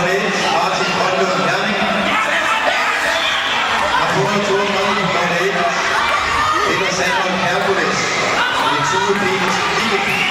for det. Martin Koldlund Herning. Har fået 32 fra 1. Peter det er 20 pil. 4 pil.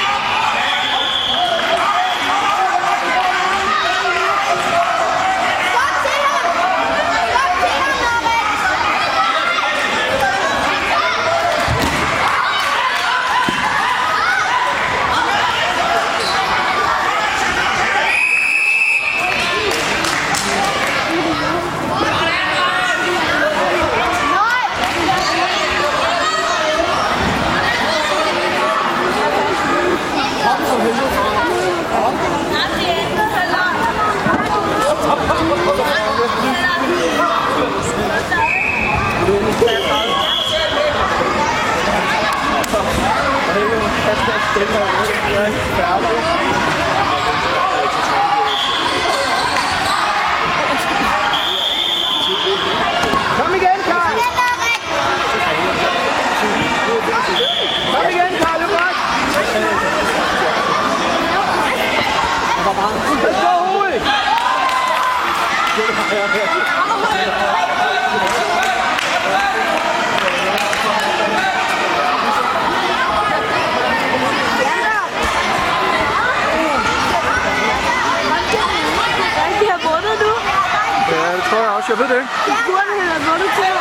Jeg ved det ikke. Burde han have vundet til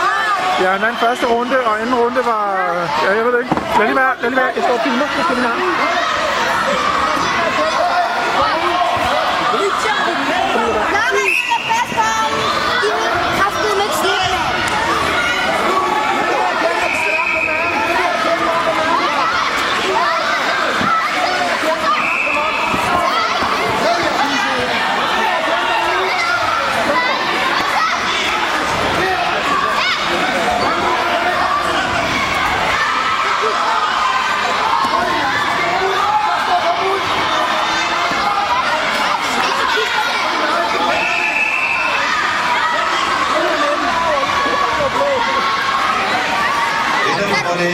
Ja, han anden første runde, og anden runde var... Ja, jeg ved det ikke. Lad lige være, lad lige være. Jeg står og filmer. Jeg skal lige Norman, det er bedst for ham. De vil kraftedeme ikke slippe, mand. Vinder nummer 1,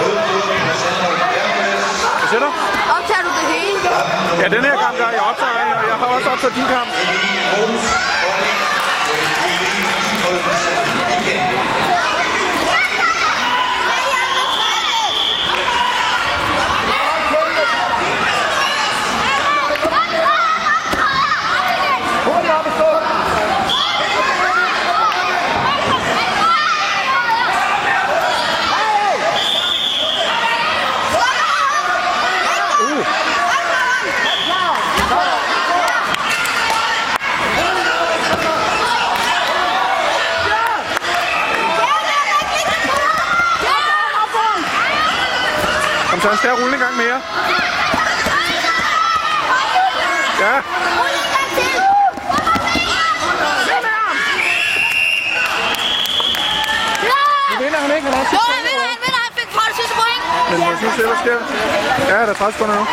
rød blod, Alexander Hercules. Hvad siger du? Optager du det hele? Ja, den her kamp, der er jeg optager og jeg har også optaget din kamp. Så en stærk rulle en gang mere. Ja. Nu vinder han ikke, han har Jo, han vinder, han vinder, han fik for det sidste point. Men jeg synes du, der sker? Ja, der er 30 sekunder nu.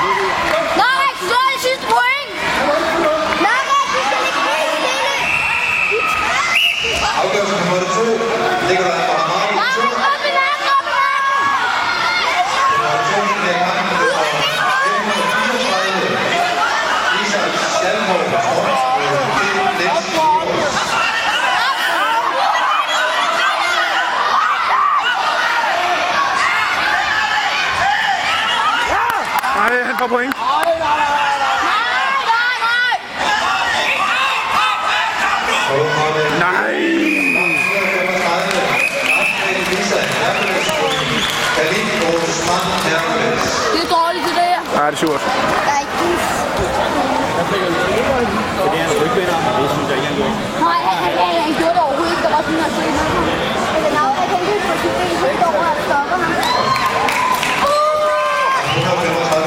får point. Nej, nej, nej, nej. Det er dårligt, det der. Nej, det er surt. Nej, det er en rygvinder, det synes jeg ikke, han gjorde. Nej, han, han, han gjorde det overhovedet ikke. Det var sådan, at se ham. Men nej, jeg kan ikke få sit ben helt over, at stoppe ham. Uh!